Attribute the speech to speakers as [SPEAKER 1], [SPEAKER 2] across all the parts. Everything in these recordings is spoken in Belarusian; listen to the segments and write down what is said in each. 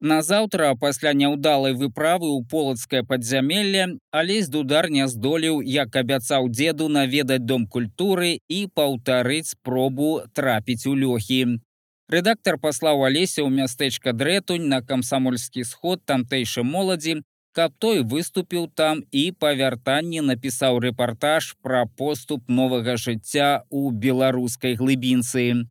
[SPEAKER 1] Назаўтра пасля няўдалай выправы ў полацкае падзямелле алесь дудар не здолеў, як абяцаў дзеду наведаць дом культуры і паўтарыць спробу трапіць у лёхі. Рэдактар паслаў алеся ў мястэчка дрэтунь на камсамольскі сход тамтэйшай моладзі, каб той выступіў там і па вяртанні напісаў рэпартаж пра поступ новага жыцця ў беларускай глыбінцы.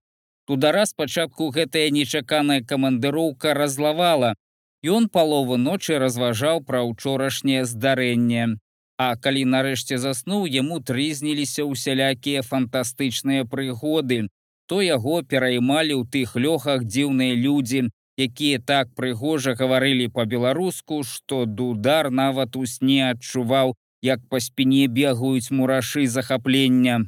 [SPEAKER 1] Тудара спачатку гэтая нечаканая камандыроўка разлавала. Ён палову ночы разважаў пра ўчорашняе здарэнне. А калі нарэшце заснуў, яму трызніліся ўсялякія фантастычныя прыгоды, то яго пераймалі ў тых лёхах дзіўныя людзі, якія так прыгожа гаварылі па-беларуску, што дудар нават у сне адчуваў, як па спіне бегаюць мурашы захаплення.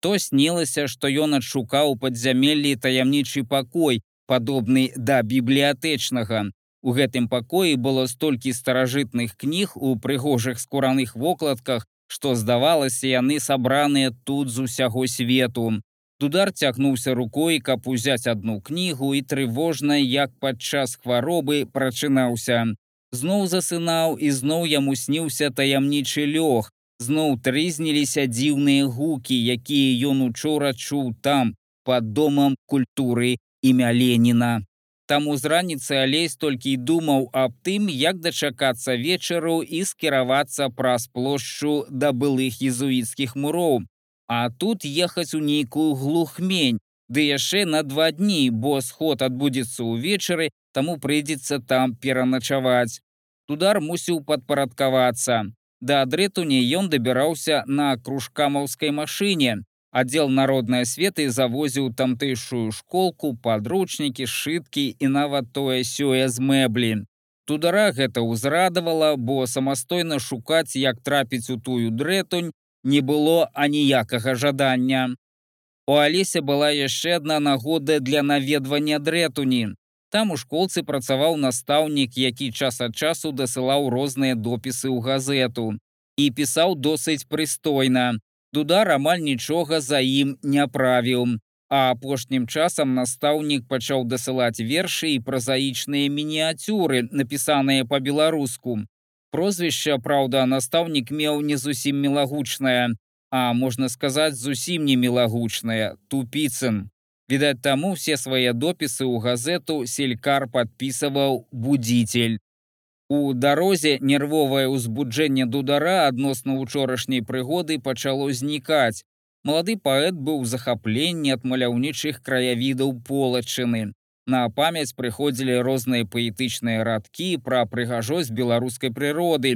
[SPEAKER 1] То снілася, што ён адшукаў падзямеллі таямнічы пакой, падобны да бібліятэчнага. У гэтым пакоі было столькі старажытных кніг у прыгожых скураных вокладках, што здавалася яны сабраныя тут з усяго свету. Дудар цягнуўся рукой, каб узяць одну кнігу і трывожна, як падчас хваробы прачынаўся. Зноў засынаў і зноў яму сніўся таямнічы лёг. Зноў трызніліся дзіўныя гукі, якія ён учора чуў там, под домам культуры імя Леніна. Таму з раніцы алесь толькі і думаў аб тым, як дачакацца вечару і скіравацца праз плошчу да былых езуіцкіх муроў, а тут ехаць у нейкую глухмень, ды яшчэ на два дні, бо сход адбудзецца ўвечары, таму прыйдзецца там пераначаваць. Тудар мусіў падпарадкавацца. Да адрэтуні ён дабіраўся на кружкамаўскай машыне. Аддзел народнай асветы завозіў тамтэйшую школку, падручнікі, сшыткі і нават тое сёе з мэблі. Тудара гэта ўзрадавала, бо самастойна шукаць, як трапіць у тую дрэтунь, не было аніякага жадання. У алесе была яшчэ адна нагода для наведвання дрэтуні. Там у школцы працаваў настаўнік, які час ад часу дасылаў розныя допісы ў газету і пісаў досыць прыстойна. Дудар амаль нічога за ім не правіў. А апошнім часам настаўнік пачаў дасылаць вершы і празаічныя мініяцюры, напісаныя па-беларуску. Прозвішча, праўда, настаўнік меў не зусім мілагучнае, а можна сказаць, зусім не мілагучнае, тупіцын. Відаць, таму все свае допісы ў газету селькар падпісываў будзіцель. У дарозе нервовае ўзбуджэнне дудара адносна учорашняй прыгоды пачало знікаць. Малады паэт быў захапленні ад маляўнічых краявідаў полачыны. На памяць прыходзілі розныя паэтычныя радкі пра прыгажосць беларускай прыроды,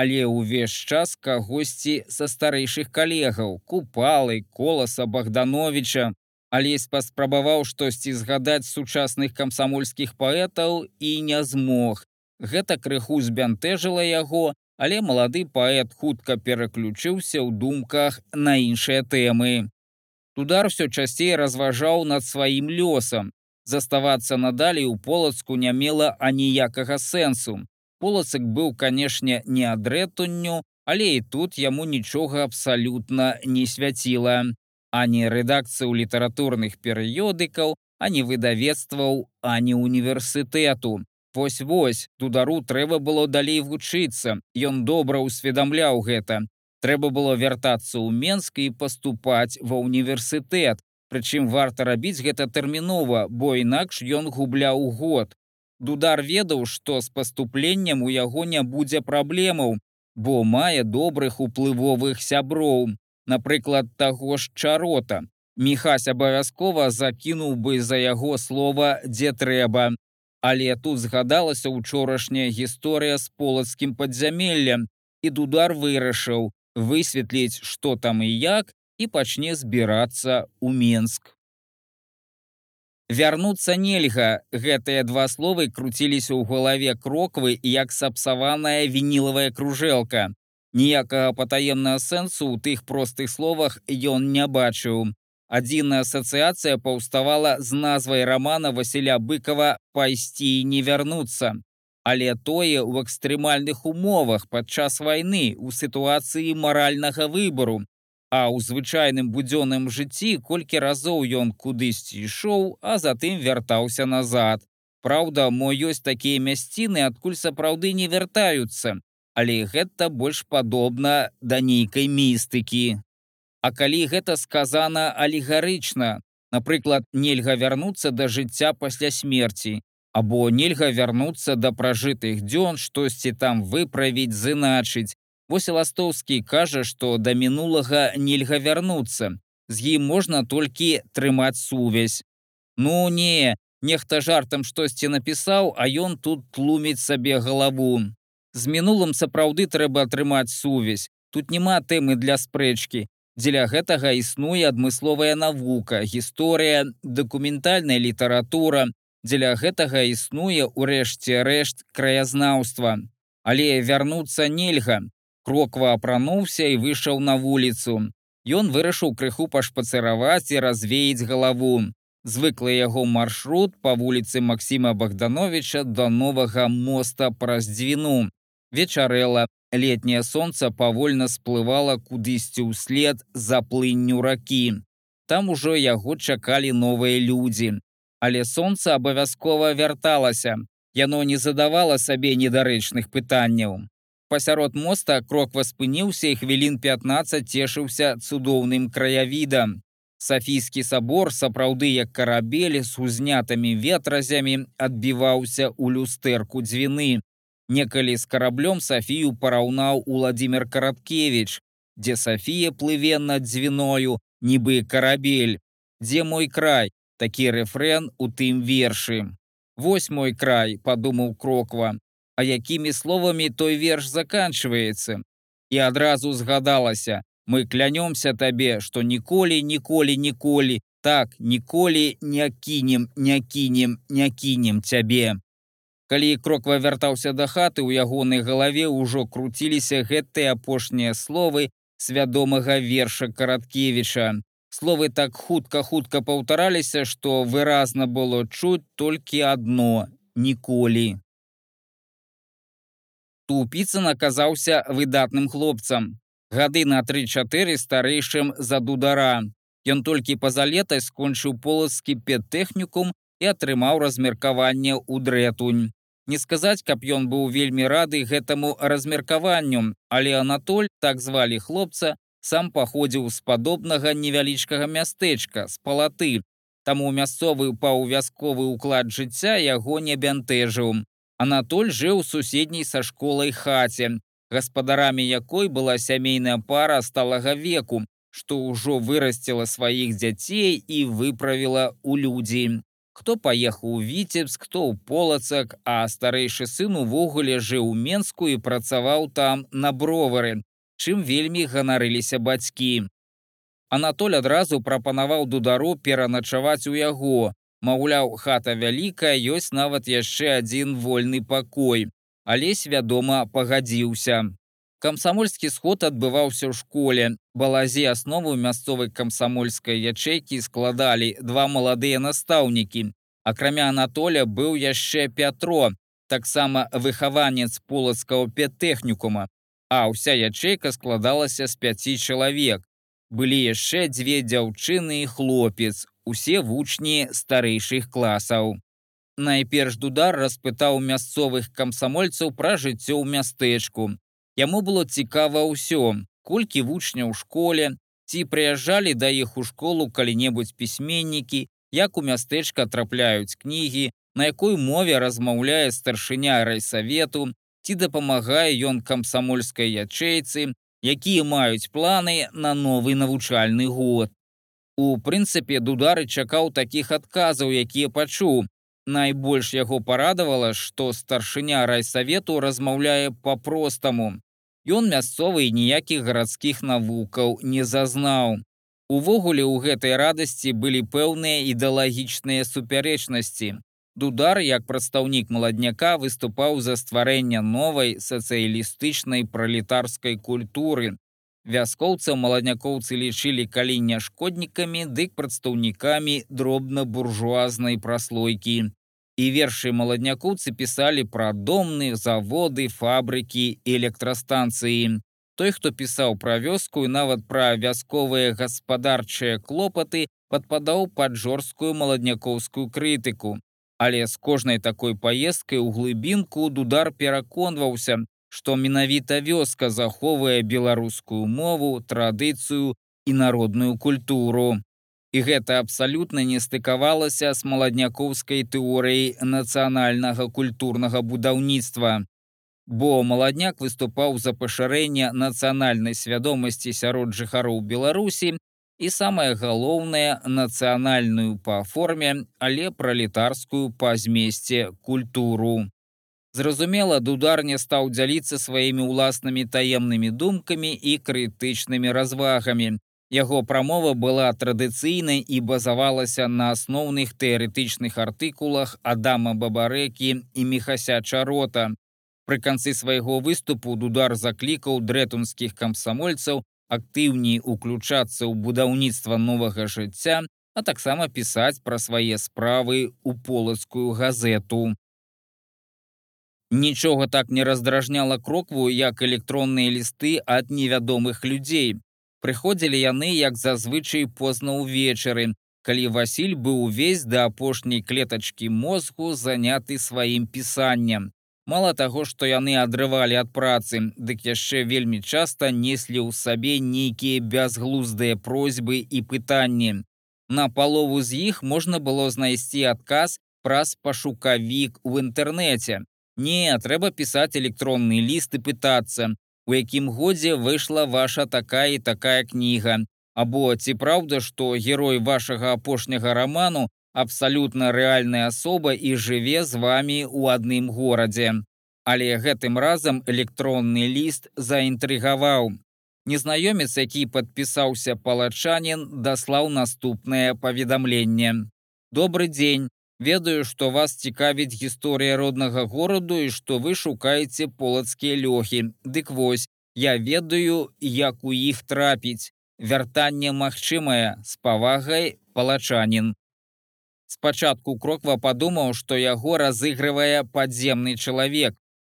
[SPEAKER 1] але ўвесь час кагосьці са старэйшых калегаў, купалы, коласа Богдановича, Алесь паспрабаваў штосьці згадаць сучасных камсамольскіх паэтаў і не змог. Гэта крыху збянтэжыла яго, але малады паэт хутка пераключыўся ў думках на іншыя тэмы. Тудар усё часцей разважаў над сваім лёсам, заставацца надалей у полацку не мела аніякага сэнсу. Полацак быў, канешне, не адрэтунню, але і тут яму нічога абсалютна не свяціла. Ані рэдакцыі ў літаратурных перыёдыкаў, ані выдавецтваў, ані універсітэту. Вось-вось, тудару трэба было далей вучыцца. Ён добра ўсведамляў гэта. Трэба было вяртацца ў Менск і паступаць ва ўніверсітэт, Прычым варта рабіць гэта тэрмінова, бо інакш ён губляў год. Дудар ведаў, што з паступленнем у яго не будзе праблемаў, бо мае добрых уплывовых сяброў, напрыклад таго ж чарота. Міхась абавязкова закінуў бы за яго слова, дзе трэба. Але тут згадалася учорашняя гісторыя з полацкім падзямеллем, і дудар вырашыў высветліць, што там і як, і пачне збірацца ў Менск. Вярнуцца нельга, гэтыя два словы круціліся ў галаве кроквы як сапсаваная вінілавая кружэлка. Ніякага патаемнага сэнсу ў тых простых словах ён не бачыў. Адзіная асацыяцыя паўставала з назвай рамана Васіля быкова пайсці і не вярнуцца. Але тое ў экстрэмальных умовах падчас вайны у сітуацыі маральнага выбару, А ў звычайным будзённым жыцці колькі разоў ён кудысьці ішоў, а затым вяртаўся назад. Праўда, мо ёсць такія мясціны, адкуль сапраўды не вяртаюцца, але гэта больш падобна да нейкай містыкі. А калі гэта сказана алегарычна, напрыклад, нельга вярнуцца да жыцця пасля смерці, або нельга вярнуцца да пражытых дзён, штосьці там выправіць, зыначыць. Вось ластоўскі кажа, што да мінулага нельга вярнуцца. З ім можна толькі трымаць сувязь. Ну не, нехта жартам штосьці напісаў, а ён тут тлуміць сабе галаву. З мінулым сапраўды трэба атрымаць сувязь. Тут няма тэмы для спрэчкі. Дзеля гэтага існуе адмысловая навука, гісторыя, дакументальная літаратура. Дзеля гэтага існуе ўрэшце рэшт краязнаўства. Але вярнуцца нельга. Кроква апрануўся і выйшаў на вуліцу. Ён вырашыў крыху пашпацыраваць і развеяць галаву. Звыклы яго маршрут па вуліцы Масіма Богдановича да новага моста праз дзвіну. Вечарэла, летняе сонца павольна сплывала кудысьці ўслед за плынню ракі. Там ужо яго чакалі новыя людзі. Але сонца абавязкова вярталася. Яно не задавала сабе недарэчных пытанняў пасярод моста кроква спыніўся і хвілін 15 цешыўся цудоўным краявідам. Сафійскі сабор сапраўды як карабель з узнятымі ветразямі адбіваўся ў люстэрку дзвіны. Некалі з караблём Сафію параўнаў Уладзімир Караткевич, дзе Сафія плыве над дзвіною, нібы карабель. Дзе мой край, такі рэфрэн у тым вершы. Вось мой край, падумаў кроква, а якімі словамі той верш заканчваецца. І адразу згадалася: мы клянёмся табе, што ніколі, ніколі, ніколі, так ніколі не кінем, не кінем, не кінем цябе. Калі кроква вяртаўся да хаты, у ягонай галаве ўжо круціліся гэтыя апошнія словы свядомага верша караткевіча. Словы так хутка-хутка паўтараліся, што выразна было чуць толькі адно ніколі. Тупіцын аказаўся выдатным хлопцам. Гады на 3-4 старэйшым за дудара. Ён толькі па-за летай скончыў полацкі педтэхнікум і атрымаў размеркаванне ў дрэтунь. Не сказаць, каб ён быў вельмі рады гэтаму размеркаванню, але Анатоль, так звалі хлопца, сам паходзіў з падобнага невялічкага мястэчка з палаты. Таму мясцовы паўвязковы ўклад жыцця яго не бянтэжыў. Анатоль жыў у суседняй са школай хаце, гаспадарамі якой была сямейная пара сталага веку, што ўжо вырасціла сваіх дзяцей і выправіла ў людзі. Хто паехаў у віцебск, хто ў полацак, а старэйшы сын увогуле жыў у Менску і працаваў там на бровары, чым вельмі ганарыліся бацькі. Анатоль адразу прапанаваў дудару пераначаваць у яго, Маўляў, хата вялікая, ёсць нават яшчэ адзін вольны пакой. Алесь, вядома, пагадзіўся. Камсамольскі сход адбываўся ў школе. Балазе аснову мясцовай камсамольскай ячэйкі складалі два маладыя настаўнікі. Акрамя Анатоля быў яшчэ Пятро, таксама выхаванец полацкаго педтэхнікума, а ўся ячэйка складалася з пяці чалавек. Былі яшчэ дзве дзяўчыны і хлопец, усе вучні старэйшых класаў. Найперш дудар распытаў мясцовых камсамольцаў пра жыццё ў мястэчку. Яму было цікава ўсё, колькі вучняў у школе, ці прыязджалі да іх у школу калі-небудзь пісьменнікі, як у мястэчка трапляюць кнігі, на якой мове размаўляе старшыня райсавету, ці дапамагае ён камсамольскай ячэйцы, якія маюць планы на новы навучальны год. У прынцыпе, дудары чакаў такіх адказаў, якія пачуў. Найбольш яго парадавала, што старшыня райсавету размаўляе па-простаму. Ён мясцовы ніякіх гарадскіх навукаў не зазнаў. Увогуле ў гэтай радасці былі пэўныя ідэалагічныя супярэчнасці. Дудар, як прадстаўнік маладняка выступаў за стварэнне новай сацыялістычнай пралетарскай культуры, Вяскоўцаў маладнякоўцы лічылі калі не шкоднікамі, дык прадстаўнікамі дробна-буржуазнай праслойкі. І вершы маладнякоўцы пісалі пра домны, заводы, фабрыкі, электрастанцыі. Той, хто пісаў пра вёску і нават пра вясковыя гаспадарчыя клопаты, падпадаў пад жорсткую маладнякоўскую крытыку. Але з кожнай такой паездкай у глыбінку дудар пераконваўся, што менавіта вёска захоўвае беларускую мову, традыцыю і народную культуру. І гэта абсалютна не стыкавалася з маладнякоўскай тэорыяй нацыянальнага культурнага будаўніцтва. Бо маладняк выступаў за пашырэнне нацыянальнай свядомасці сярод жыхароў Беларусі і самае галоўнае нацыянальную па форме, але пралетарскую па змесце культуру. Зразумела, дудар не стаў дзяліцца сваімі ўласнымі таемнымі думкамі і крытычнымі развагамі. Яго прамова была традыцыйнай і базавалася на асноўных тэарэтычных артыкулах Адама Бабарэкі і Мехася Чарота. Пры канцы свайго выступу дудар заклікаў дрэтунскіх камсамольцаў актыўней уключацца ў будаўніцтва новага жыцця, а таксама пісаць пра свае справы ў полацкую газету. Нічога так не раздражняла крокву, як электронныя лісты ад невядомых людзей. Прыходзілі яны, як зазвычай позна ўвечары, калі Васіль быў увесь да апошняй клетачкі мозгу заняты сваім пісаннем. Мала таго, што яны адрывалі ад працы, дык яшчэ вельмі часта неслі ў сабе нейкія бязглуздыя просьбы і пытанні. На палову з іх можна было знайсці адказ праз пашукавік у інтэрнэце. Не, трэба пісаць электронны ліст і пытацца, у якім годзе выйшла ваша такая і такая кніга. Або ці праўда, што герой вашага апошняга раману абсалютна рэальная асоба і жыве з вами ў адным горадзе. Але гэтым разам электронны ліст заінтрыгаваў. Незнаёмец, які падпісаўся палачанін, даслаў наступнае паведамленне. Добры дзень. Ведаю, што вас цікавіць гісторыя роднага гораду і што вы шукаеце полацкія лёхі. Дык вось, я ведаю, як у іх трапіць. Вяртанне магчымае з павагай палачанін. Спачатку кроква падумаў, што яго разыгрывае падземны чалавек.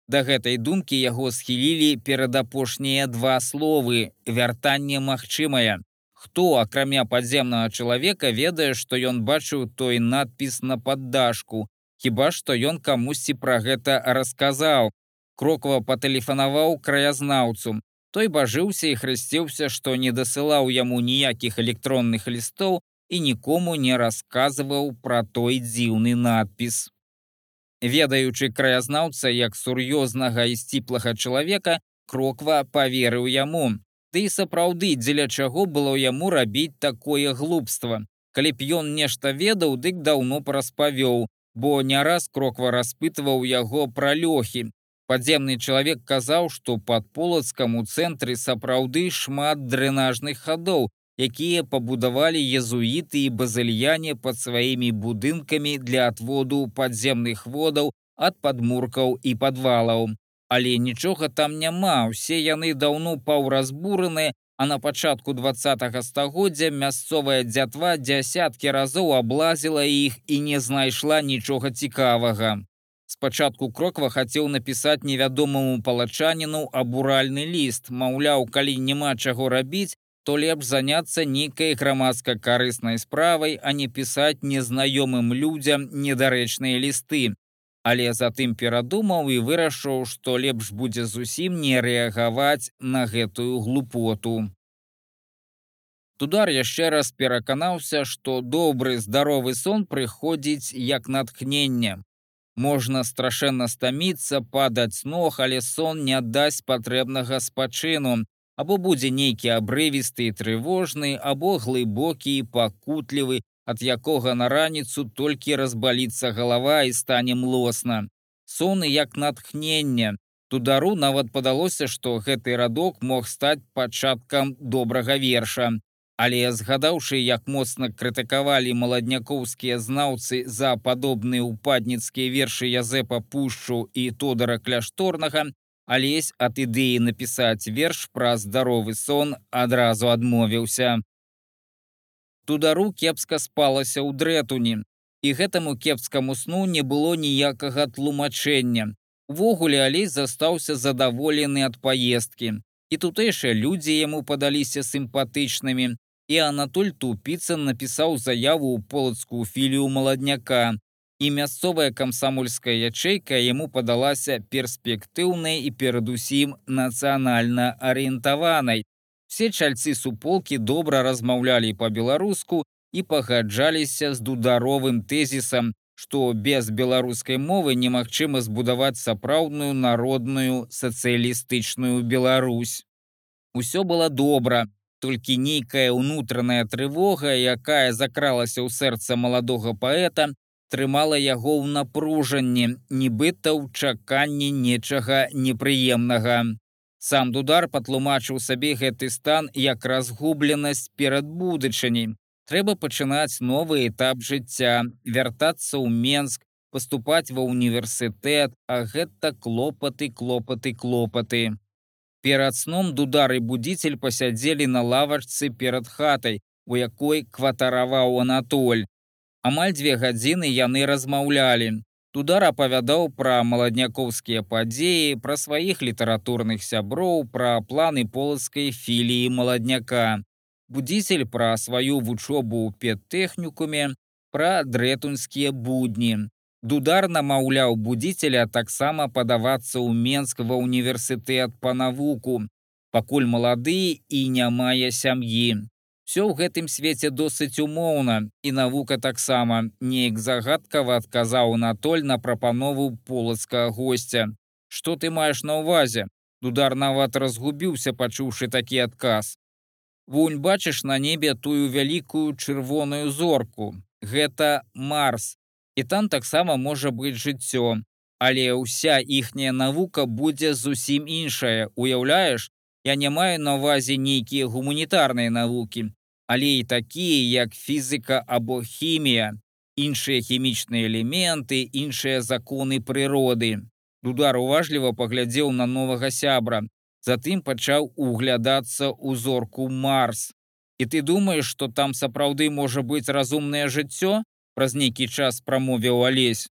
[SPEAKER 1] Да гэтай думкі яго схілілі перадапошнія два словы вяртанне магчымае. Хто акрамя падземнага чалавека ведае, што ён бачыў той надпіс на паддашку, хіба што ён камусьці пра гэта расказаў. Кроква патэлефанаваў краязнаўцу. Той бажыўся і хрысціўся, што не дасылаў яму ніякіх электронных лістоў, і нікому не расказваў пра той дзіўны надпіс. Ведаючы краязнаўца як сур'ёзнага і сціплага чалавека, кроква паверыў яму. І сапраўды, дзеля чаго было яму рабіць такое глупства. Калі б ён нешта ведаў, дык даўно праспавёў, бо не раз кроква распытваў яго пра лёхі. Падземны чалавек казаў, што пад полацкам у цэнтры сапраўды шмат дрэнажных хадоў, якія пабудавалі езуіты і базыльяне пад сваімі будынкамі для адводу падземных водаў ад падмуркаў і падвалаў. Але нічога там няма, усе яны даўно паўразбураны, а на пачатку два стагоддзя мясцовая дзятва дзясяткі разоў аблазіла іх і не знайшла нічога цікавага. Спачатку кроква хацеў напісаць невядомаму палачаніну абуральны ліст, маўляў, калі няма чаго рабіць, то лепш заняцца нейкай грамадска карыснай справай, а не пісаць незнаёмым людзям недарэчныя лісты. Але затым перадумаў і вырашыў, што лепш будзе зусім не рэагаваць на гэтую глупоту. Тудар яшчэ раз пераканаўся, што добры здаровы сон прыходзіць як натхнення. Можна страшэнна стаміцца, падаць ног, але сон не аддасць патрэбнага спачыну, або будзе нейкі абрывісты і трывожны або глыбокі і пакутлівы ад якога на раніцу толькі разбаліцца галава і стане млосна. Соны як натхнення тудару нават падалося што гэты радок мог стаць пачаткам добрага верша. Але згадаўшы як моцна крытыкавалі маладнякоўскія знаўцы за падобныя упадніцкія вершы язэпа пушчу і тодара кляшторнага Алесь ад ідэі напісаць верш пра здаровы сон адразу адмовіўся. Тудару кепска спалася ў дрэтуні, і гэтаму кепскаму сну не было ніякага тлумачэння. Увогуле алесь застаўся задаволены ад паездкі. І тутэйшыя людзі яму падаліся сімпатычнымі, і Анатоль Тупіца напісаў заяву ў полацкую філію маладняка. і мясцовая камсамольская ячэйка яму падалася перспектыўнай і перадусім нацыянальна арыентаванай. Все чальцы суполкі добра размаўлялі па-беларуску і пагаджаліся з дударовым тэзісам, што без беларускай мовы немагчыма збудаваць сапраўдную народную сацыялістычную Беларусь. Усё было добра, толькі нейкая ўнутраная трывога, якая закралася ў сэрца маладога паэта, трымала яго ў напружанні, нібыта ў чаканні нечага непрыемнага. Сам дудар патлумачыў сабе гэты стан як разгубленасць перад будучыні. Трэба пачынаць новы этап жыцця, вяртацца ў Менск, паступаць ва ўніверсітэт, а гэта клопаты, клопаты, клопаты. Перад сном дудар і будзіцель пасядзелі на лавачцы перад хатай, у якой кватараваў Анатоль. Амаль дзве гадзіны яны размаўлялі. Тудар апавядаў пра маладнякоўскія падзеі, пра сваіх літаратурных сяброў, пра планы полацкай філіі маладняка. Будзіцель пра сваю вучобу ў педтэхнікуме, пра дрэтунскія будні. Дудар намаўляў будзіцеля таксама падавацца ў Менск ва ўніверсітэт па навуку, пакуль малады і не мае сям'і. Все ў гэтым свеце досыць умоўна і навука таксама неяк загадкава адказаў Анатоль на прапанову полацкага госця. Што ты маеш на ўвазе? Дудар нават разгубіўся, пачуўшы такі адказ. Вунь бачыш на небе тую вялікую чырвоную зорку. Гэта Марс. І там таксама можа быць жыццё. Але ўся іхняя навука будзе зусім іншая, уяўляеш, Я не маю на ўвазе нейкія гуманітарныя навукі, але і такія, як фізіка або хімія, іншыя хімічныя элементы, іншыя законы прыроды. Дудар уважліва паглядзеў на новага сябра, затым пачаў углядацца ў зорку Марс. І ты думаеш, што там сапраўды можа быць разумнае жыццё? праз нейкі час прамовіў алесь.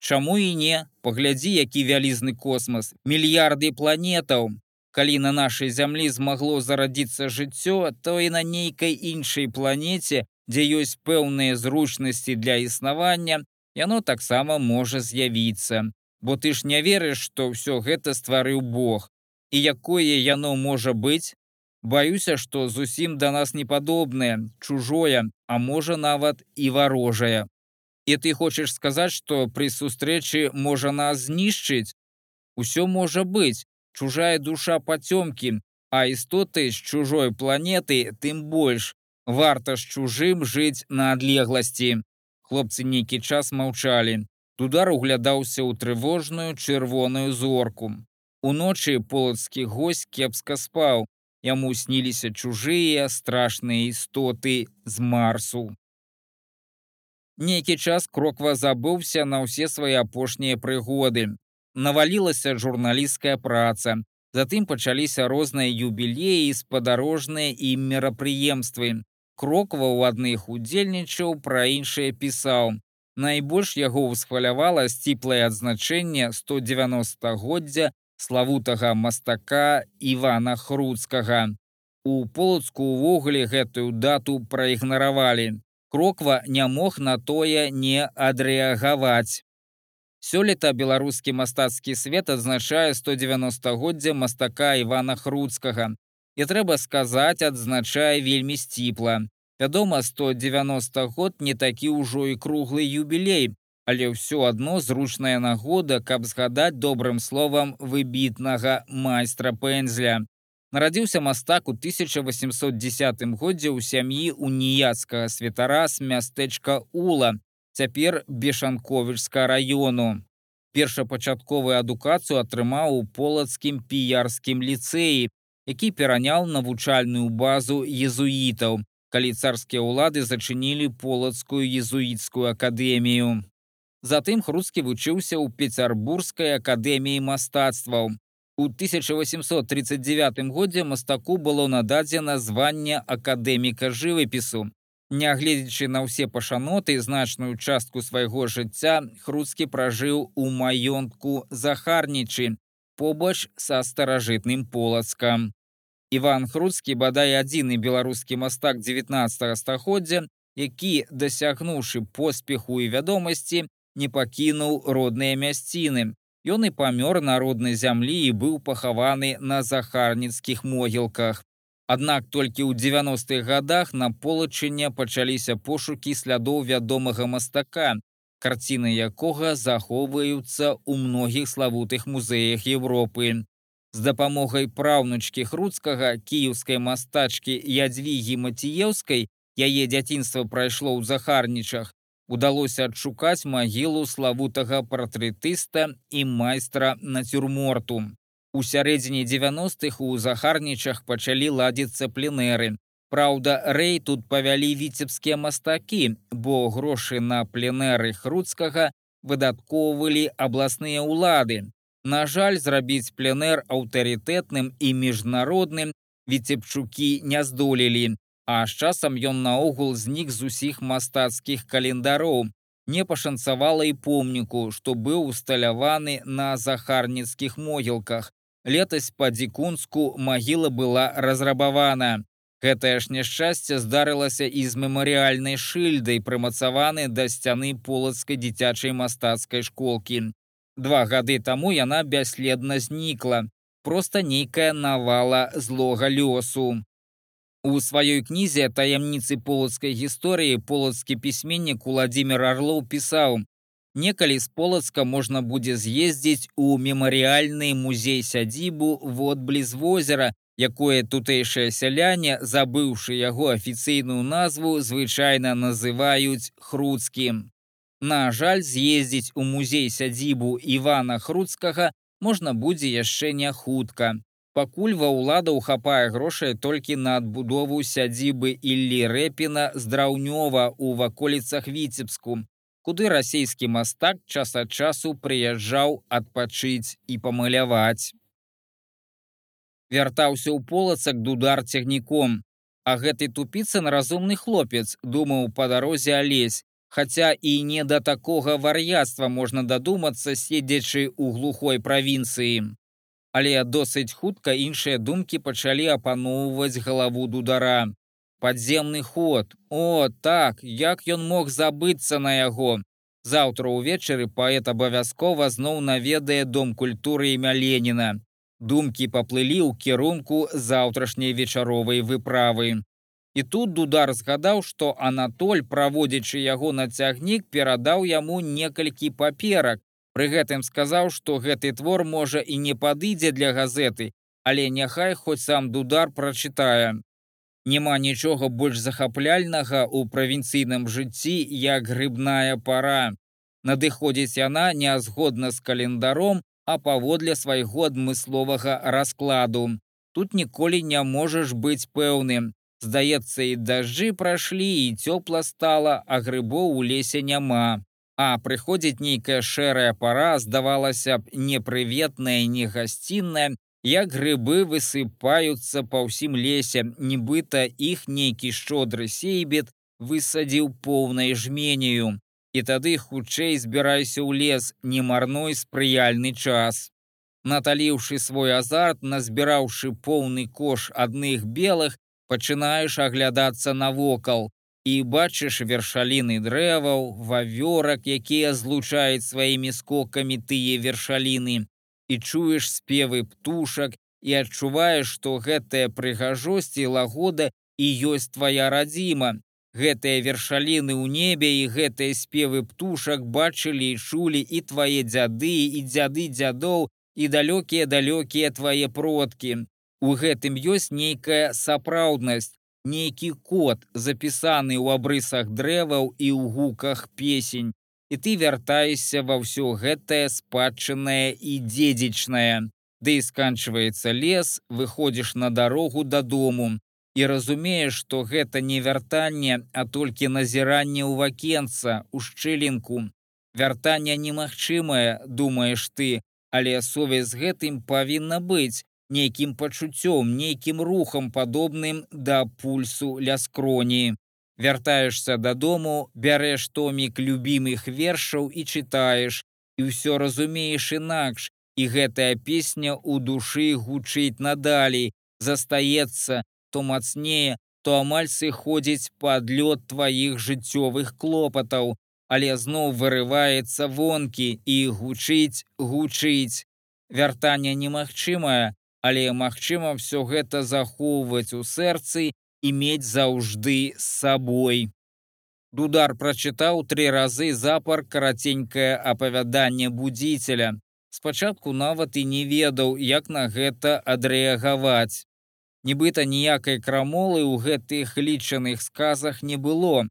[SPEAKER 1] Чаму і не, паглядзі, які вялізны космас, мільярды планетаў, калі на нашай зямлі змагло зарадзіцца жыццё, то і на нейкай іншай планеце, дзе ёсць пэўныя зручнасці для існавання, яно таксама можа з'явіцца. Бо ты ж не верыш, што ўсё гэта стварыў Бог. І якое яно можа быць? Баюся, што зусім да нас непадобнае, чужое, а можа нават і варожае. І ты хочаш сказаць, што пры сустрэчы можа нас знішчыць? Усё можа быць, чужая душа пацёмкі, а істоты з чужой планеты тым больш варта з чужым жыць на адлегласці. Хлопцы нейкі час маўчалі. Тудар углядаўся ў трывожную чырвоную зорку. Уночы полацкі госць кепска спаў. Яму сніліся чужыя страшныя істоты з марсу. Нейкі час кроква забыўся на ўсе свае апошнія прыгоды навалілася журналісцкая праца. Затым пачаліся розныя юбілеі, спадарожныя і мерапрыемствы. Кроква ў адных удзельнічаў пра іншыя пісаў. Найбольш яго ўсхвалявала сціплае адзначэнне 190годдзя славутага мастака Івана Хруцкага. У полацку ўвогуле гэтую дату праігнаравалі. Кроква не мог на тое не адрэагаваць. Сёлета беларускі мастацкі свет адзначае 190годдзя мастака Івана Хруцкага. І трэба сказаць, адзначае вельмі сціпла. Вядома, 190 год не такі ўжо і круглы юбілей, але ўсё адно зручная нагода, каб згадаць добрым словам выбітнага майстра пензля. Нарадзіўся мастак у 1810 годзе ў сям'і уніяцкага святара з мястэчка Ула, цяпер бешанковічска раёну. Першапачатковую адукацыю атрымаў у полацкім піярскім ліцэі, які пераняў навучальную базу езуітаў, калі царскія ўлады зачынілі полацкую езуіцкую акадэмію. Затым хрускі вучыўся ў пецярбургскай акадэміі мастацтваў. У 1839 годзе мастаку было нададзена званне акадэміка жывапісу, Нягледзячы на ўсе пашаноты значную частку свайго жыцця хруцкі пражыў у маёнтку захарнічы побач са старажытным полацкам. Іван Хруцкі бадай адзіны беларускі мастак 19 стагоддзя, які, дасягнуўшы поспеху і вядомасці, не пакінуў родныя мясціны. Ён і памёр на роднай зямлі і быў пахаваны на захарніцкіх могілках. Аднак толькі ў 90-х годах на полачыне пачаліся пошукі слядоў вядомага мастака, карціны якога захоўваюцца ў многіх славутых музеях Еўропы. З дапамогай праўнучкі хруцкага кіеўскай мастачкі ядзвігі маціеўскай яе дзяцінства прайшло ў захарнічах, удалося адшукаць магілу славутага партрэтыста і майстра нацюрморту. У сярэдзіне 90-х у захарнічах пачалі ладзіцца пленэры. Праўда, рэй тут павялі віцебскія мастакі, бо грошы на пленэры хруцкага выдаткоўвалі абласныя ўлады. На жаль, зрабіць пленэр аўтарытэтным і міжнародным віцебчукі не здолелі, а з часам ён наогул знік з усіх мастацкіх календароў. Не пашанцавала і помніку, што быў усталяваны на захарніцкіх могілках. Летась па дзікунску магіла была разрабавана. Гэтае ж няшчасце здарылася і з мемарыяльнай шыльдай, прымацаваны да сцяны полацкай дзіцячай мастацкай школкі. Два гады таму яна бясследна знікла, проста нейкая навала злога лёсу. У сваёй кнізе таямніцы полацкай гісторыі полацкі пісьменнік Владзімир Арлоў пісаў: Некалі з полацка можна будзе з'ездзіць у мемарыяльны музей сядзібу водбліз возера, якое тутэйшае сяляне, забыўшы яго афіцыйную назву, звычайна называюць хруцкім. На жаль, з'ездзіць у музей сядзібу Івана Хруцкага можна будзе яшчэ не хутка. Пакуль ва ўладаў хапае грошай толькі на адбудову сядзібы Іллі Рэпіна з драўнёва ў ваколіцах Віцебску, куды расійскі мастак час ад часу прыязджаў адпачыць і памыляваць вяртаўся ў полацак дудар цягніком. А гэты тупіцын разумны хлопец думаў па дарозе алесь, Хаця і не да такога вар'яцтва можна дадумацца, седзячы ў глухой правінцыі. Але досыць хутка іншыя думкі пачалі апаноўваць галаву дудара. Падземны ход. О, так, як ён мог забыцца на яго. Заўтра ўвечары паэт абавязкова зноў наведае дом культуры імя Леніна. Думкі паплылі ў кірунку заўтрашняй вечаровай выправы. І тут дудар згадаў, што Анатоль, праводзячы яго на цягнік, перадаў яму некалькі паперак. Пры гэтым сказаў, што гэты твор можа і не падыдзе для газеты, але няхай хоць сам дудар прачытае. Нема нічога больш захапляльнага ў правінцыйным жыцці, як грыбная пара. Надыходзіць яна нязгодна з календаром, а паводле свайго адмысловага раскладу. Тут ніколі не можаш быць пэўным. Здаецца, і дажджы прайшлі і цёпла стала, а грыбоў у лесе няма. А прыходзіць нейкая шэрая пара, здавалася б, непрыветная, не гасцінная, як грыбы высыпаюцца па ўсім лесе, нібыта іх нейкі шчодры сейбет высадзіў поўнай жменею і тады хутчэй збірайся ў лес, не марной спрыяльны час. Наталіўшы свой азарт, назбіраўшы поўны кош адных белых, пачынаеш аглядацца навокал і бачыш вершаліны дрэваў, вавёрак, якія злучаюць сваімі скокамі тыя вершаліны, і чуеш спевы птушак і адчуваеш, што гэтая прыгажосць і лагода і ёсць твая радзіма, Гэтыя вершаліны ў небе і гэтыя спевы птушак бачылі і чулі і твае дзяды і дзяды дзядоў і далёкія далёкія твае продкі. У гэтым ёсць нейкая сапраўднасць, нейкі код, запісаны ў абрысах дрэваў і ў гуках песень. І ты вяртаешся ва ўсё гэтае спадчынае і дзедзічнае. Ды і сканчваецца лес, выходзіш на дарогу дадому і разумееш, што гэта не вяртанне, а толькі назіранне ў вакенца у шчылінку. Вяртанне немагчымае, думаеш ты, але сувязь з гэтым павінна быць нейкім пачуццём, нейкім рухам падобным да пульсу ля скроні. Вяртаешся дадому, бярэш томік любімых вершаў і чытаеш, і ўсё разумееш інакш, і гэтая песня ў душы гучыць надалей, застаецца, то мацнее, то амаль сыходзіць пад лёд тваіх жыццёвых клопатаў. але зноў вырываецца вонкі і гучыць гучыць. Вяртанне немагчымае, але магчыма все гэта захоўваць у сэрцы і мець заўжды з сабой. Дудар прачытаў тры разы запар караценькае апавяданне будзіцеля. Спачатку нават і не ведаў, як на гэта адрэагаваць. Нібыта ніякай крамолы ў гэтых лічаных сказах не было.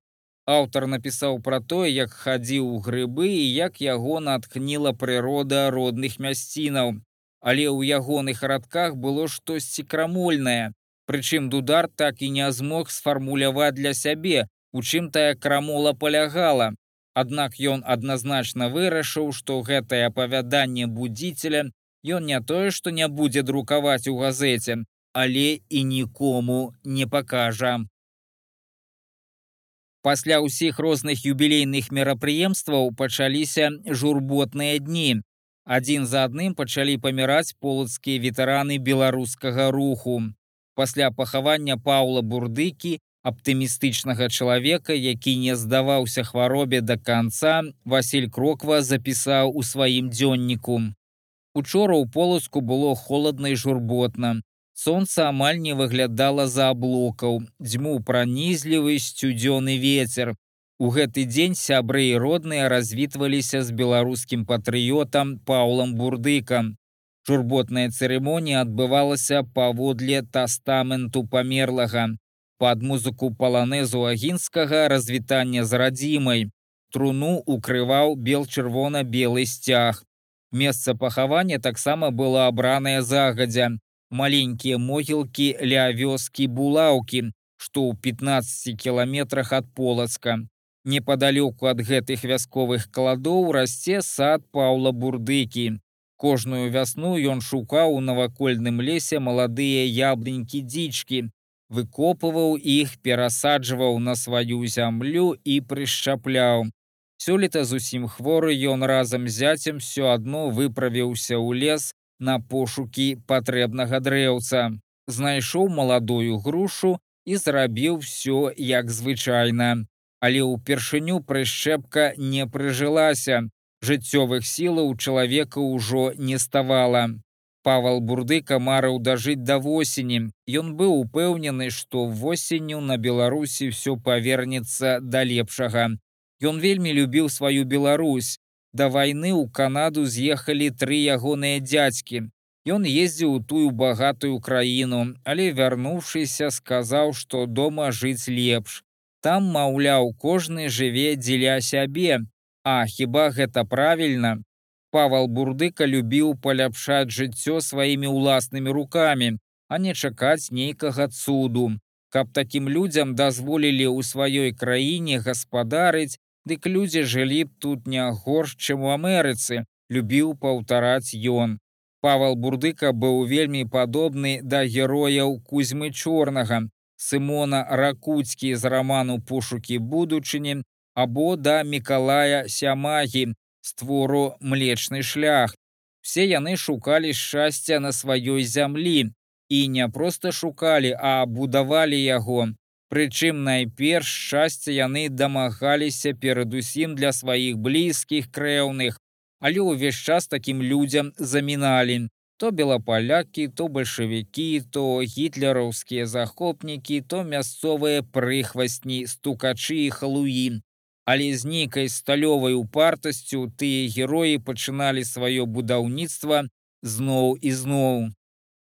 [SPEAKER 1] Аўтар напісаў пра тое, як хадзіў у грыбы і як яго натхніла прырода родных мясцінаў. Але ў ягоных радках было штосьці крамольнае. Прычым дудар так і не змог сфармуляваць для сябе, у чым тая крамола палягала. Аднак ён адназначна вырашыў, што гэтае апавяданне будзіцеля ён не тое, што не будзе друкаваць у газеце, але і нікому не пакажа. Пасля ўсіх розных юбілейных мерапрыемстваў пачаліся журботныя дні. Адзін за адным пачалі паміраць полацкія ветэраны беларускага руху. Пасля пахавання Паўла бурдыкі аптымістычнага чалавека, які не здаваўся хваробе да канца, Васіль Кроква запісаў у сваім дзённіку. Учора ў полацку было холодна і журботна. Сонца амаль не выглядала за аблокаў, дзьму пранізлівы сцюдзёны ветер. У гэты дзень сябры і родныя развітваліся з беларускім патрыётам Паўлам бурдыкам. Журботная цырымонія адбывалася паводле тастаменту памерлага пад музыку паланезу агінскага развітання з радзімай. Труну укрываў бел-чырвона-белы сцяг. Месца пахавання таксама было абранае загадзя. Маленькія могілкі ля вёскі булаўкі, што ў 15 кіламетрах ад полацка. Непадалёку ад гэтых вясковых кладоў расце сад Паўла бурдыкі. Кожную вясну ён шукаў у навакольным лесе маладыя яблынькі дзічкі, выкопываў іх, перасаджваў на сваю зямлю і прышчапляў. Сёлета зусім хворы ён разам з зяцем все адно выправіўся ў лес на пошукі патрэбнага дрэўца. Знайшоў маладую грушу і зрабіў все як звычайна. Але ўпершыню прышчэпка не прыжылася. Жыццёвых сілаў чалавека ўжо не ставала. Павал бурдыка марыў дажыць да восені. Ён быў упэўнены, што восенню на Беларусі ўсё павернецца да лепшага. Ён вельмі любіў сваю Беларусь. Да вайны ў Канаду з'ехалі тры ягоныя дзядзькі. Ён ездзіў у тую багатую краіну, але вярнуўшыся, сказаў, што дома жыць лепш. Там, маўляў, кожны жыве дзеля сябе. А хіба гэта правільна? Павал бурдыка любіў паляпшаць жыццё сваімі ўласнымі рукамі, а не чакаць нейкага цуду. Каб такім людзям дазволілі ў сваёй краіне гаспадарыць, дык людзі жылі б тут не горш, чым у Амерыцы, любіў паўтараць ён. Павал бурдыка быў вельмі падобны да герояў кузьмы чорнага, Сымона ракуцкі з раману пошукі будучыні або да мікалая сямагі створу млечны шлях. Все яны шукалі шчасця на сваёй зямлі і не проста шукалі, а будавалі яго. Прычым найперш шчасця яны дамагаліся перадусім для сваіх блізкіх крэўных, але ўвесь час такім людзям заміналі. То белапалякі, то бальшавікі, то гітлераўскія захопнікі, то мясцовыя прыхвасні, стукачы і халуін але з нейкай сталёвай упартасцю тыя героі пачыналі сваё будаўніцтва зноў і зноў.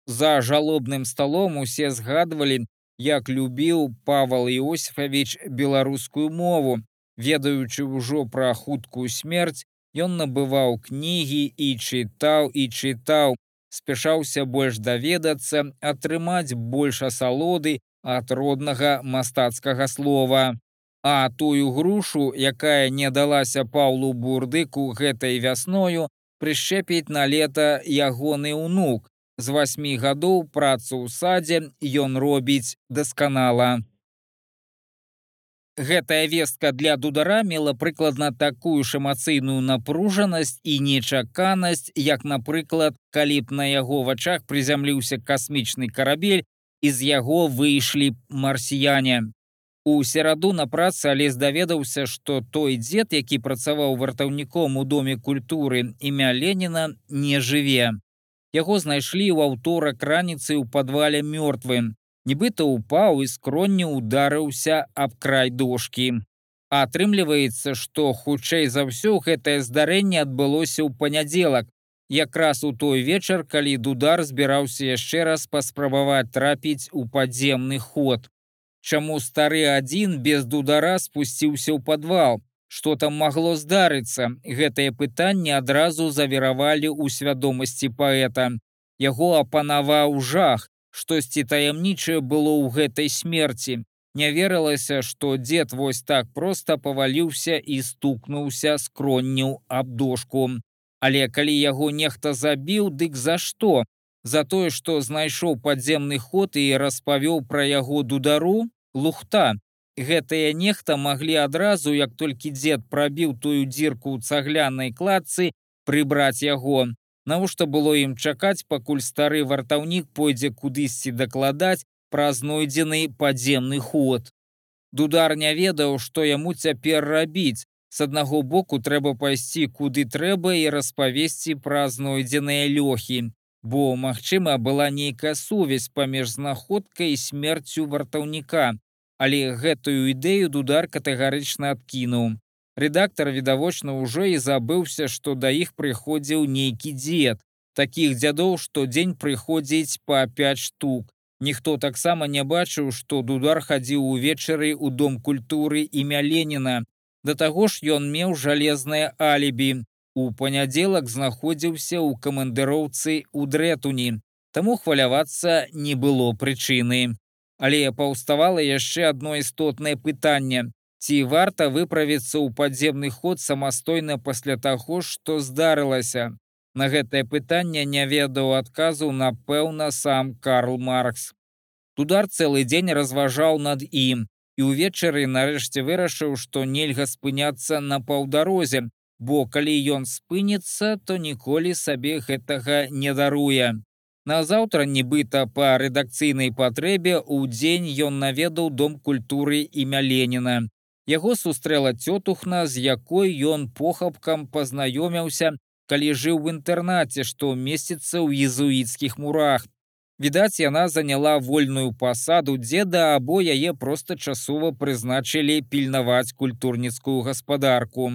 [SPEAKER 1] За жалобным сталом усе згадвалі, як любіў Павал Іосифавіч беларускую мову, ведаючы ўжо пра хуткую смерць, ён набываў кнігі і чытаў і чытаў, спяшаўся больш даведацца, атрымаць больш асалоды ад роднага мастацкага слова. А тую грушу, якая не далася Паўлу бурдыку гэтай вясною, прышчэпіць на лета ягоны ўнук. З васьмі гадоў працу ў садзе ён робіць дасканала. Гэтая вестка для дудара мела прыкладна такую ж эмацыйную напружанасць і нечаканасць, як, напрыклад, калі б на яго вачах прызямліўся касмічны карабель і з яго выйшлі марсіяне. У сераду на працы алесь даведаўся, што той дзед, які працаваў вартаўніком у доме культуры імя Леніна не жыве. Яго знайшлі ў аўторак раніцы ў падвале мёртвым. Нібыта упаў і скронне ударыўся аб край дошкі. Атрымліваецца, што хутчэй за ўсё гэтае здарэнне адбылося ў панядзелак, якраз у той вечар, калі дудар збіраўся яшчэ раз паспрабаваць трапіць у падземны ход. Чаму стары адзін без дудара спусціўся ў падвал, што там магло здарыцца, гэтае пытанне адразу завіравалі ў свядомасці паэта. Яго апанаваў жах, штосьці таямнічае было ў гэтай смерці. Не верылася, што дзед вось так проста паваліўся і стукнуўся скронню аб дошку. Але калі яго нехта забіў, дык за што? За тое, што знайшоў падземны ход і распавёў пра яго дудару, лухта. Гэтыя нехта маглі адразу, як толькі дзед прабіў тую дзірку ў цаглянай кладцы, прыбраць яго. Навошта было ім чакаць, пакуль стары вартаўнік пойдзе кудысьці дакладаць пра знойдзены падземны ход. Дудар не ведаў, што яму цяпер рабіць, С аднаго боку трэба пайсці куды трэба і распавесці пра знойдзеныя лёхі, бо, магчыма, была нейкая сувязь паміж знаходкай і смерцю вартаўніка, але гэтую ідэю дудар катэгарычна адкінуў. Рэдактар відавочна ўжо і забыўся, што да іх прыходзіў нейкі дзед. Такіх дзядоў штодзень прыходзіць па 5 штук. Ніхто таксама не бачыў, што дудар хадзіў увечары ў дом культуры імя Леніна, Да таго ж ён меў жалезнае алібі. У панядзелак знаходзіўся ў камандыроўцы ў дрэтуні, таму хвалявацца не было прычыны. Але паўставала яшчэ адно істотнае пытанне. Ці варта выправіцца ў падземны ход самастойна пасля таго, што здарылася. На гэтае пытанне не ведаў адказу, напэўна, сам Карл Маркс. Тудар цэлы дзень разважаў над ім, і ўвечары нарэшце вырашыў, што нельга спыняцца на паўдарозе, бо калі ён спыніцца, то ніколі сабе гэтага не даруе. Назаўтра нібыта па рэдакцыйнай патрэбе ў дзень ён наведаў дом культуры імя Леніна. Яго сустрэла цётухна, з якой ён похапкам пазнаёміўся, калі жыў в інтэрнаце, што месціцца ў езуіцкіх мурах. Відаць, яна заняла вольную пасаду дзеда або яе проста часова прызначылі пільнаваць культурніцкую гаспадарку.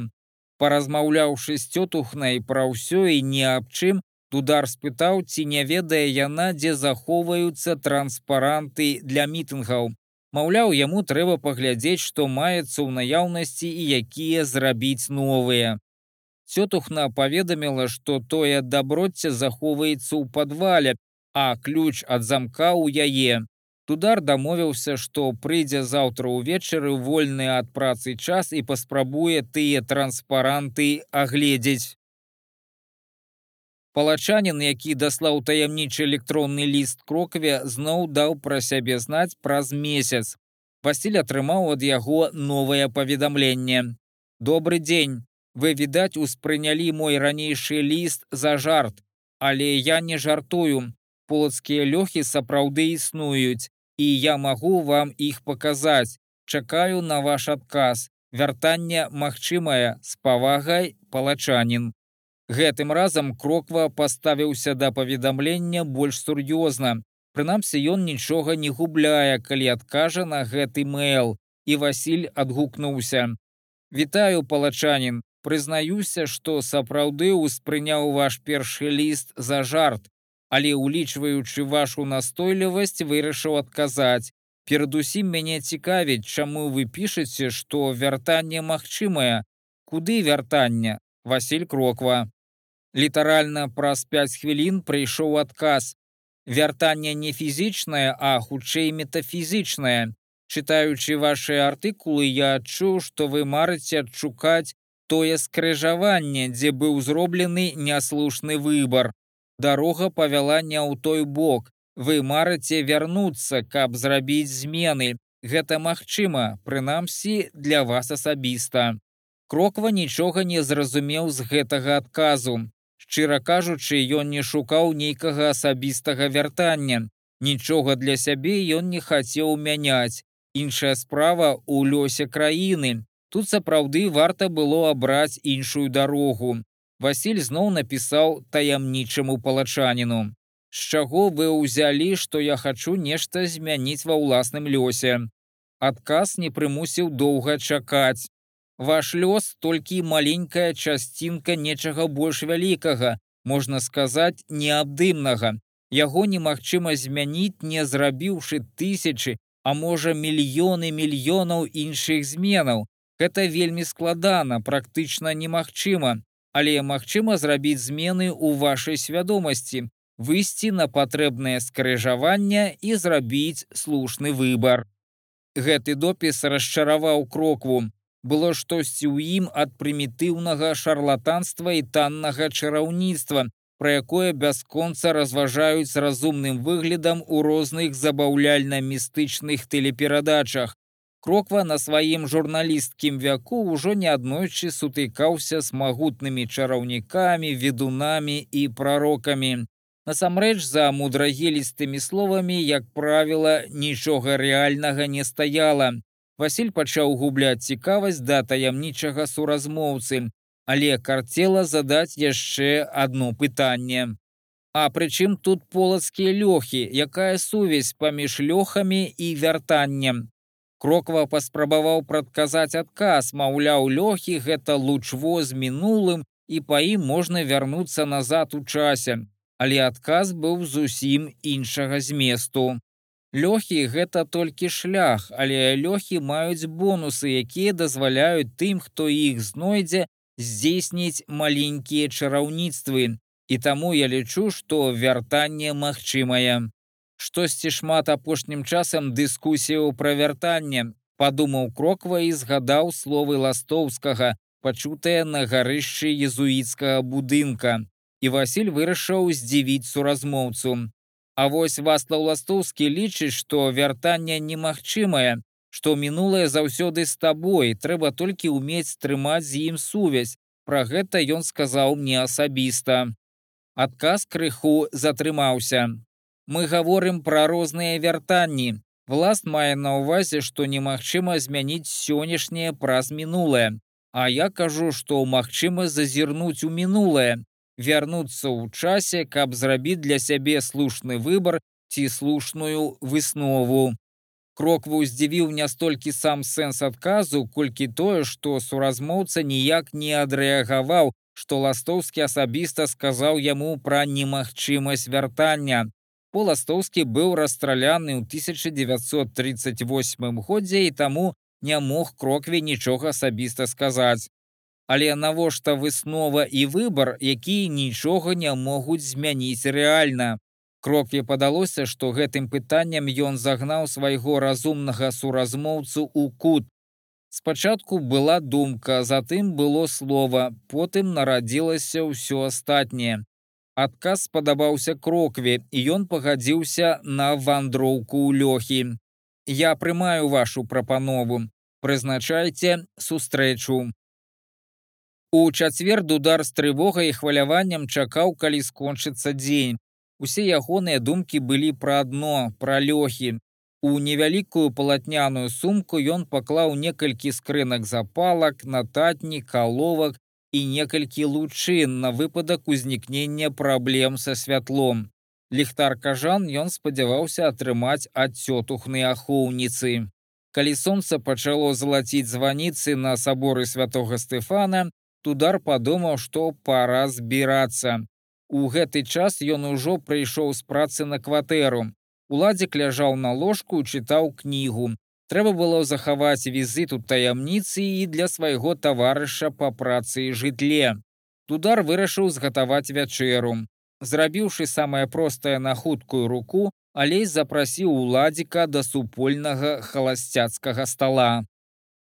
[SPEAKER 1] Паразмаўляўшы з цётухнай пра ўсё і не аб чым, Дудар спытаў, ці не ведае яна, дзе захоўваюцца транспаранты для мітынгаў. Маўляў, яму трэба паглядзець, што маецца ў наяўнасці і якія зрабіць новыя. Цётухна паведаміла, што тое даброцце захоўваецца ў падвале, а ключ ад замка ў яе. Тудар дамовіўся, што прыйдзе заўтра ўвечары вольны ад працы час і паспрабуе тыя транспаранты агледзець. Палачанін, які даслаў таямнічы электронны ліст крокве, зноў даў пра сябе знаць праз месяц. Васіль атрымаў ад яго новае паведамленне. Добры дзень. Вы, відаць, успрынялі мой ранейшы ліст за жарт, але я не жартую полацкія лёхі сапраўды існуюць, і я магу вам іх паказаць. Чакаю на ваш адказ. Вяртанне магчымае з павагай палачанін. Гэтым разам кроква паставіўся да паведамлення больш сур'ёзна. Прынамсі ён нічога не губляе, калі адкажа на гэты мэйл. І Васіль адгукнуўся. Вітаю палачанін, прызнаюся, што сапраўды ўспрыняў ваш першы ліст за жарт але улічваючы вашу настойлівасць вырашыў адказаць. Перадусім мяне цікавіць, чаму вы пішаце, што вяртанне магчымае, куды вяртання Васіль кроква. Літаральна праз 5 хвілін прыйшоў адказ. Вяртанне не фізічнае, а хутчэй метафізічнае. Чытаючы вашы артыкулы, я адчуў, што вы марыце адшукаць тое скрыжаванне, дзе быў зроблены няслушны выбар дарога павяла не ў той бок. Вы марыце вярнуцца, каб зрабіць змены. Гэта магчыма, прынамсі для вас асабіста. Кроква нічога не зразумеў з гэтага адказу. Шчыра кажучы, ён не шукаў нейкага асабістага вяртання. Нічога для сябе ён не хацеў мяняць. Іншая справа ў лёсе краіны. Тут сапраўды варта было абраць іншую дарогу. Васіль зноў напісаў таямнічаму палачаніну. З чаго вы ўзялі, што я хачу нешта змяніць ва ўласным лёсе. Адказ не прымусіў доўга чакаць. Ваш лёс толькі маленькая часцінка нечага больш вялікага, можна сказаць, неабдымнага. Яго немагчыма змяніць, не зрабіўшы тысячы, а можа мільёны мільёнаў іншых зменаў. Гэта вельмі складана, практычна немагчыма, але магчыма зрабіць змены ў вашай свядомасці, выйсці на патрэбнае скрыжаванне і зрабіць слушны выбар. Гэты допіс расчараваў крокву. Было штосьці ў ім ад прымітыўнага шарлатанства і таннага чараўніцтва, пра якое бясконца разважаюць разумным выглядам у розных забаўляльна-містычных тэлеперадачах. Кроква на сваім журналісткім вяку ўжо неаднойчы сутыкаўся з магутнымі чараўнікамі, ведунамі і прарокамі. Насамрэч за мудрагелістымі словамі, як правіла, нічога рэальнага не стаяла. Васіль пачаў губляць цікавасць да таямнічага суразмоўцы, але карцела задаць яшчэ одно пытанне. А прычым тут полацкія лёхі, якая сувязь паміж лёхамі і вяртаннем. Кроква паспрабаваў прадказаць адказ, маўляў, лёхі гэта лучво з мінулым і па ім можна вярнуцца назад у часе, але адказ быў зусім іншага зместу. Лёхі гэта толькі шлях, але лёхі маюць бонусы, якія дазваляюць тым, хто іх знойдзе, здзейсніць маленькія чараўніцтвы. І таму я лічу, што вяртанне магчымае. Штосьці шмат апошнім часам дыскусіяў пра вяртанне, падумаў кроква і згадаў словы ластоўскага, пачутыя на гарышчы езуіцкага будынка. І Васіль вырашыў здзівіць суразмоўцу. А вось Васлаў Ластоўскі лічыць, што вяртанне немагчымае, што мінулае заўсёды з табой, трэба толькі ўмець трымаць з ім сувязь. Пра гэта ён сказаў мне асабіста. Адказ крыху затрымаўся. Мы гаворым пра розныя вяртанні. Власт мае на ўвазе, што немагчыма змяніць сённяшняе праз мінулае. А я кажу, што магчыма зазірнуць у мінулае, вярнуцца ў часе, каб зрабіць для сябе слушны выбар ці слушную выснову. Крокву здзівіў не столькі сам сэнс адказу, колькі тое, што суразмоўца ніяк не адрэагаваў, што ластоўскі асабіста сказаў яму пра немагчымасць вяртання. Поластоўскі быў расстраляны ў 1938 годзе і таму не мог крокве нічога асабіста сказаць. Але навошта выснова і выбар, якія нічога не могуць змяніць рэальна. Крокве падалося, што гэтым пытаннем ён загнаў свайго разумнага суразмоўцу ў кут. Спачатку была думка, затым было слова, потым нарадзілася ўсё астатняе. Адказ спадабаўся крокве, і ён пагадзіўся на вандроўку ў лёхі. Я прымаю вашу прапанову. Прызначайце сустрэчу. У чацвер дудар з трывогай і хваляваннем чакаў, калі скончыцца дзень. Усе ягоныя думкі былі пра адно, пра лёхі. У невялікую палатняную сумку ён паклаў некалькі скрынак запалак, нататні, каловак і некалькі лучын на выпадак узнікнення праблем са святлом. Ліхтар кажан ён спадзяваўся атрымаць ад цётухнай ахоўніцы. Калі сонца пачало залаціць званіцы на саборы святого Стэфана, тудар падумаў, што пара збірацца. У гэты час ён ужо прыйшоў з працы на кватэру. Уладзік ляжаў на ложку і чытаў кнігу. Трэба было захаваць візыт у таямніцы і для свайго таварыша па працы і жытле. Тудар вырашыў згатаваць вячэру. Зрабіўшы самае простае на хуткую руку, алей запрасіў уладзіка да супольнага халасцяцкага стала.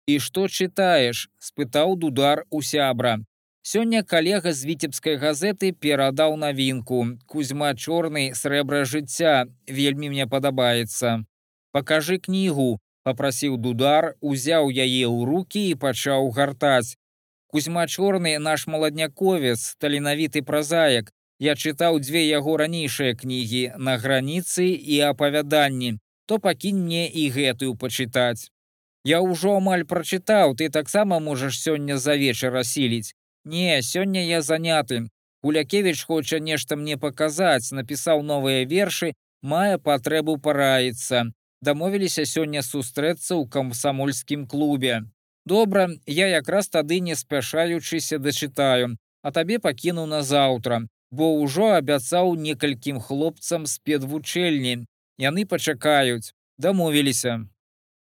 [SPEAKER 1] І што чытаеш? спытаў дудар у сябра. Сёння калега з віцебскай газеты перадаў навінку. Кузьма чорны срэбра жыцця вельмі мне падабаецца. Пакажы кнігу, попрасіў дудар, узяў яе ў руки і пачаў гартаць. Кузьма чорны наш маладняковец, таленавіты празаек. Я чытаў дзве яго ранейшыя кнігі на граніцы і апавяданні. то пакінь мне і гэтую пачытаць. Я ўжо амаль прачытаў, ты таксама можаш сёння за вечар расіліць. Не, сёння я заняты. Гулякевич хоча нешта мне паказаць, напісаў новыя вершы, мае патрэбу параіцца. Дамовіліся сёння сустрэцца ў камсамольскім клубе. Добра, я якраз тады не спяшаючыся дачытаю, а табе пакіну на заўтра, бо ўжо абяцаў некалькім хлопцам з педвучэльні. Яны пачакаюць, дамовіліся.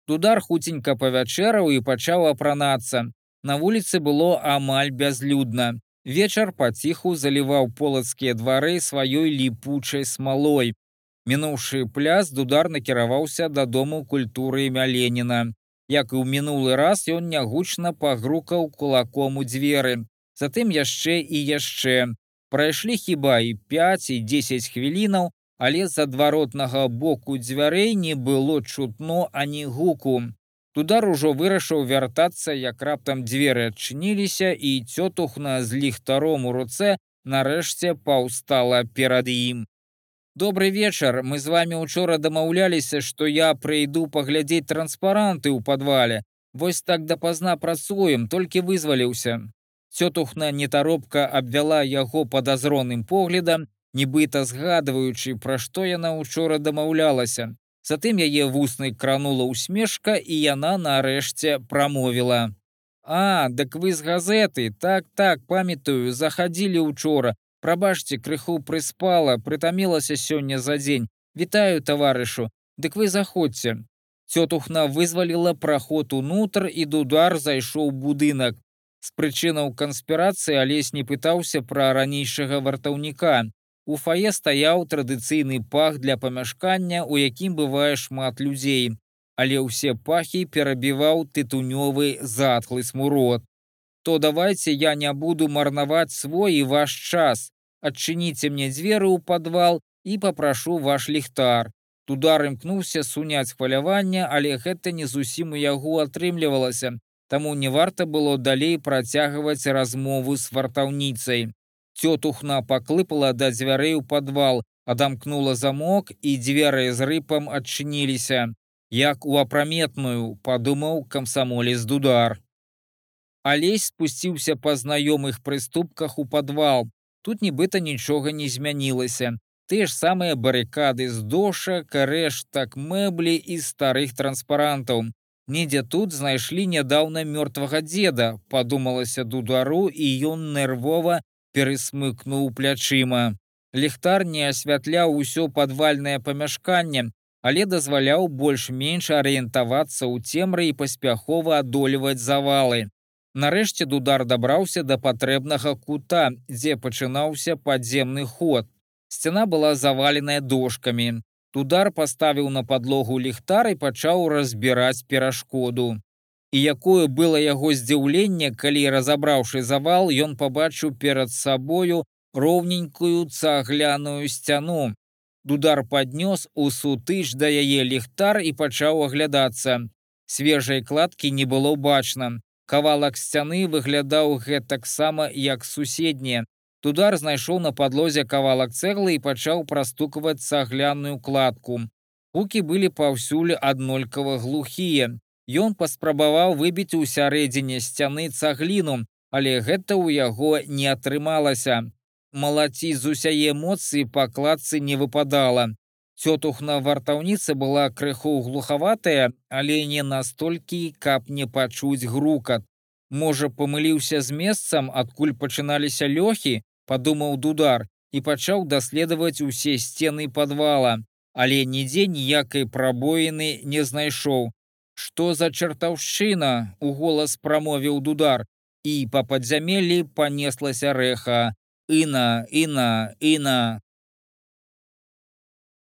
[SPEAKER 1] Дудар хуценька павячэраў і пачаў апранацца. На вуліцы было амаль бязлюдна. Вечар паціху заліваў полацкія двары сваёй ліпучай смалой. Мінуўшы пляс дудар накіраваўся дадому культуры імя Леніна. Як і ў мінулы раз ён нягучна пагрукаў кулаком у дзверы. Затым яшчэ і яшчэ. Прайшлі хіба і 5 і 10 хвілінаў, але з адваротнага боку дзвярэй не было чутно ані гуку. Тудар ужо вырашыў вяртацца, як раптам дзверы адчыніліся і цётухна з ліхтаром у руцэ нарэшце паўстала перад ім. Добры вечар, мы з вами учора дамаўляліся, што я прыйду паглядзець транспаранты ў падвале. Вось так дапазна працуем, толькі вызваліўся. Цётухна нетаропка абвяла яго падазроным поглядам, нібыта згадваючы, пра што яна учора дамаўлялася. Затым яе вусны кранула усмешка і яна нарэшце прамовіла. А, дык вы з газеты, так так памятаю, захадзілі учора. Прабачце, крыху прыспала, прытамілася сёння за дзень. Вітаю таварышу, Дык вы заходзьце. Цётухна вызваліла праход унутр і дудар зайшоў будынак. З прычынаў канспірацыі алесь не пытаўся пра ранейшага вартаўніка. У фае стаяў традыцыйны пах для памяшкання, у якім бывае шмат людзей, але ўсе пахі перабіваў тытунёвы затхлы смурод. То давайте я не буду марнаваць свой і ваш час. Адчыніце мне дзверы ў падвал і попрашу ваш ліхтар. Тудар імкнуўся суняць хвалявання, але гэта не зусім у яго атрымлівалася, таму не варта было далей працягваць размову з вартаўніцай. Цётухна паклыпала да дзвярэй у падвал, адамкнула замок і дзверы з рыпам адчыніліся. Як у апраметную падумаў камсамолец дудар. Алесь спусціўся па знаёмых прыступках у падвал. Тут нібыта нічога не змянілася. Ты ж самыя барыкады з дошак, рэштак мэблі і старых транспарантаў. Недзе тут знайшлі нядаўна мёртвага дзеда, падумалася дудару і ён нервова пересмыкнуў плячыма. Ліхтар не асвятляў усё падвальнае памяшканне, але дазваляў больш-менш арыентавацца ў цемры і паспяхова адолеваць завалы. Нарэшце дудар дабраўся да патрэбнага кута, дзе пачынаўся падземны ход. Сцяна была заваленая дошкамі. Тудар паставіў на падлогу ліхтар і пачаў разбіраць перашкоду і якое было яго здзіўленне, калі разабраўшы завал, ён пабачыў перад сабою роўненькую цагляную сцяну. Дудар паднёс у сутыч да яе ліхтар і пачаў аглядацца. Свежай кладкі не было бачна. Кавалак сцяны выглядаў гэтаксама як суседнія. Тудар знайшоў на падлозе кавалак цэглы і пачаў прастукваць цагляную кладку. Гукі былі паўсюль аднолькава глухія. Ён паспрабаваў выбіць у сярэдзіне сцяны цагліну, але гэта ў яго не атрымалася. Малаці з усяе эмоцыі пакладцы не выпадала. Цётухна вартаўніца была крыху глухаватая, але не настолькі, каб не пачуць грукат. Можа, памыліўся з месцам, адкуль пачыналіся лёхі, падумаў дудар і пачаў даследаваць усе сцены падвала, але нідзе ніякай прабоіны не знайшоў. Што за чартаўшчына у голас прамовіў дудар, і па падзямеллі панеслася рэха. Іна, іна, іна.